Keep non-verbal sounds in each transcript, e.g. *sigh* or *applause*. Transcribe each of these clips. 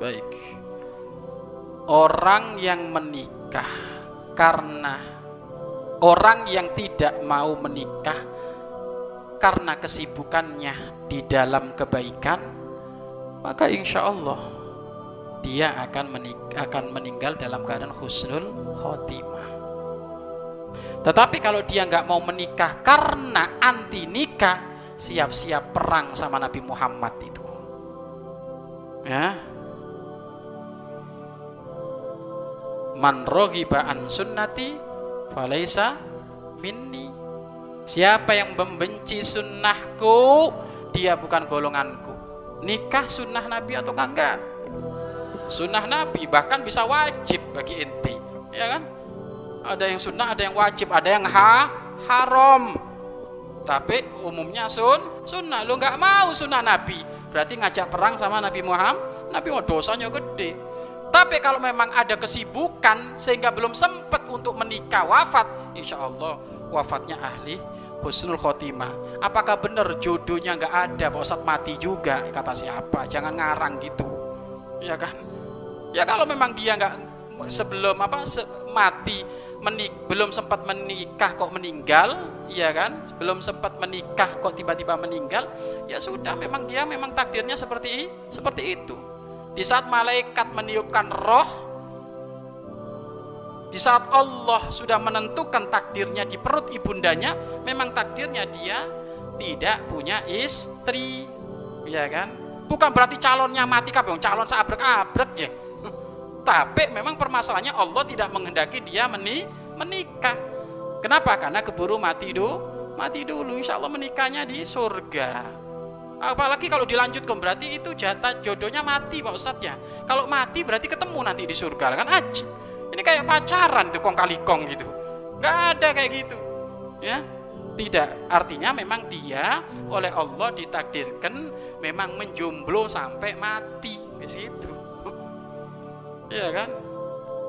Baik. Orang yang menikah karena orang yang tidak mau menikah karena kesibukannya di dalam kebaikan, maka insya Allah dia akan menik akan meninggal dalam keadaan husnul khotimah. Tetapi kalau dia nggak mau menikah karena anti nikah, siap-siap perang sama Nabi Muhammad itu. Ya, man an sunnati falaisa minni. Siapa yang membenci sunnahku dia bukan golonganku. Nikah sunnah nabi atau enggak? Sunnah nabi bahkan bisa wajib bagi inti ya kan? Ada yang sunnah ada yang wajib ada yang ha haram. Tapi umumnya sun sunnah. Lu nggak mau sunnah nabi. Berarti ngajak perang sama nabi Muhammad. Nabi mau dosanya gede tapi kalau memang ada kesibukan sehingga belum sempat untuk menikah wafat, insya Allah wafatnya ahli husnul khotimah. Apakah benar jodohnya nggak ada, Pak mati juga? Kata siapa? Jangan ngarang gitu, ya kan? Ya kalau memang dia nggak sebelum apa se mati menik belum sempat menikah kok meninggal, ya kan? Belum sempat menikah kok tiba-tiba meninggal, ya sudah memang dia memang takdirnya seperti seperti itu. Di saat malaikat meniupkan roh, di saat Allah sudah menentukan takdirnya di perut ibundanya, memang takdirnya dia tidak punya istri, ya kan? Bukan berarti calonnya mati kabeh, calon seabrek-abrek ya. *laughs* Tapi memang permasalahannya Allah tidak menghendaki dia meni menikah. Kenapa? Karena keburu mati dulu, mati dulu. Insya Allah menikahnya di surga. Apalagi kalau dilanjutkan berarti itu jatah jodohnya mati Pak Ustadz ya. Kalau mati berarti ketemu nanti di surga kan aji. Ini kayak pacaran tuh kong kali kong gitu. Gak ada kayak gitu. Ya. Tidak, artinya memang dia oleh Allah ditakdirkan memang menjomblo sampai mati di situ. *laughs* Iya kan?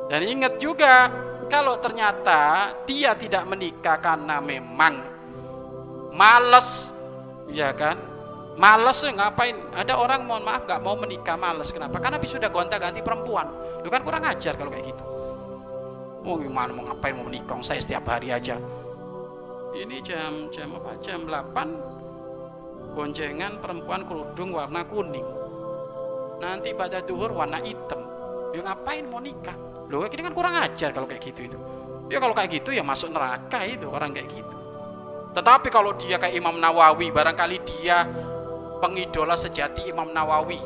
Dan ingat juga kalau ternyata dia tidak menikah karena memang males, ya kan? Males ya ngapain? Ada orang mohon maaf nggak mau menikah males. Kenapa? Karena habis sudah gonta-ganti perempuan. Lu kan kurang ajar kalau kayak gitu. Mau gimana mau ngapain mau menikah? Saya setiap hari aja. Ini jam jam apa? Jam 8 gonjengan perempuan kerudung warna kuning. Nanti pada duhur warna hitam. Ya ngapain mau nikah? Loh ini kan kurang ajar kalau kayak gitu itu. Ya kalau kayak gitu ya masuk neraka itu orang kayak gitu. Tetapi kalau dia kayak Imam Nawawi, barangkali dia pengidola sejati Imam Nawawi.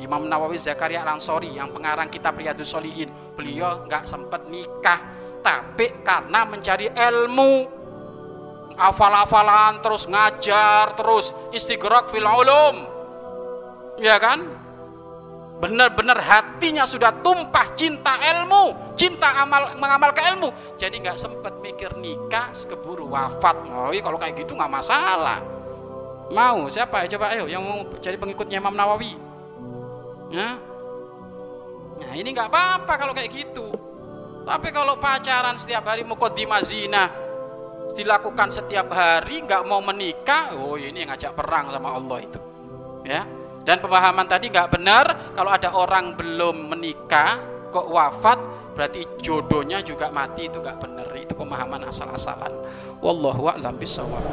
Imam Nawawi Zakaria Al-Ansori yang pengarang kitab Riyadus Solihin beliau nggak sempat nikah tapi karena mencari ilmu afal-afalan terus ngajar terus istighraq fil ulum. Ya kan? Benar-benar hatinya sudah tumpah cinta ilmu cinta amal mengamalkan ilmu. Jadi nggak sempat mikir nikah keburu wafat. Oh iya, kalau kayak gitu nggak masalah Mau siapa? Coba ayo yang mau jadi pengikutnya Imam Nawawi. Ya. Nah ini nggak apa-apa kalau kayak gitu. Tapi kalau pacaran setiap hari mukodimah zina dilakukan setiap hari nggak mau menikah, oh ini ngajak perang sama Allah itu. Ya. Dan pemahaman tadi nggak benar kalau ada orang belum menikah kok wafat berarti jodohnya juga mati itu nggak benar itu pemahaman asal-asalan. Wallahu a'lam bishawab.